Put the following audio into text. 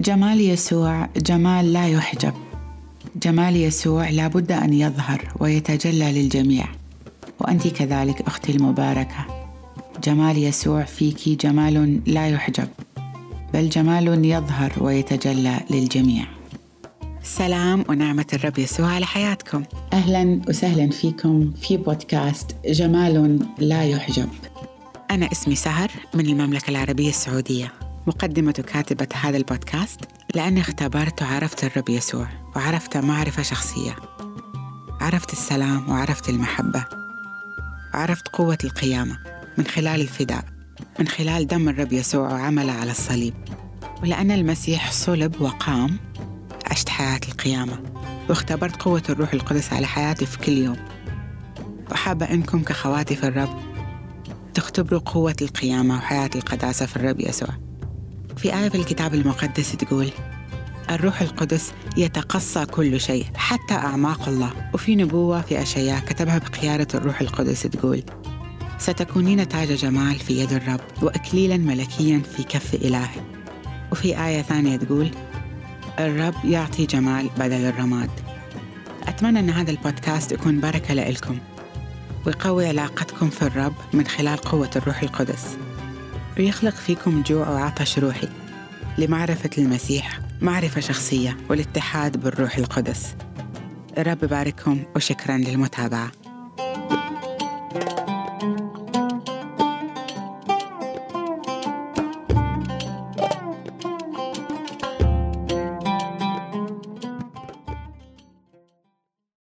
جمال يسوع جمال لا يحجب. جمال يسوع لابد أن يظهر ويتجلى للجميع. وأنت كذلك أختي المباركة. جمال يسوع فيك جمال لا يحجب بل جمال يظهر ويتجلى للجميع. سلام ونعمة الرب يسوع على حياتكم. أهلا وسهلا فيكم في بودكاست جمال لا يحجب. أنا اسمي سهر من المملكة العربية السعودية. مقدمة وكاتبة هذا البودكاست لأني اختبرت وعرفت الرب يسوع وعرفت معرفة شخصية. عرفت السلام وعرفت المحبة. وعرفت قوة القيامة من خلال الفداء من خلال دم الرب يسوع وعمله على الصليب. ولأن المسيح صلب وقام عشت حياة القيامة. واختبرت قوة الروح القدس على حياتي في كل يوم. وحابة أنكم كخواتي في الرب تختبروا قوة القيامة وحياة القداسة في الرب يسوع. في آية في الكتاب المقدس تقول الروح القدس يتقصى كل شيء حتى أعماق الله. وفي نبوة في أشياء كتبها بقيادة الروح القدس تقول ستكونين تاج جمال في يد الرب وأكليلا ملكيا في كف إله وفي آية ثانية تقول الرب يعطي جمال بدل الرماد. أتمنى أن هذا البودكاست يكون بركة لإلكم ويقوي علاقتكم في الرب من خلال قوة الروح القدس. ويخلق فيكم جوع وعطش روحي لمعرفة المسيح معرفة شخصية والاتحاد بالروح القدس. الرب يبارككم وشكرا للمتابعة.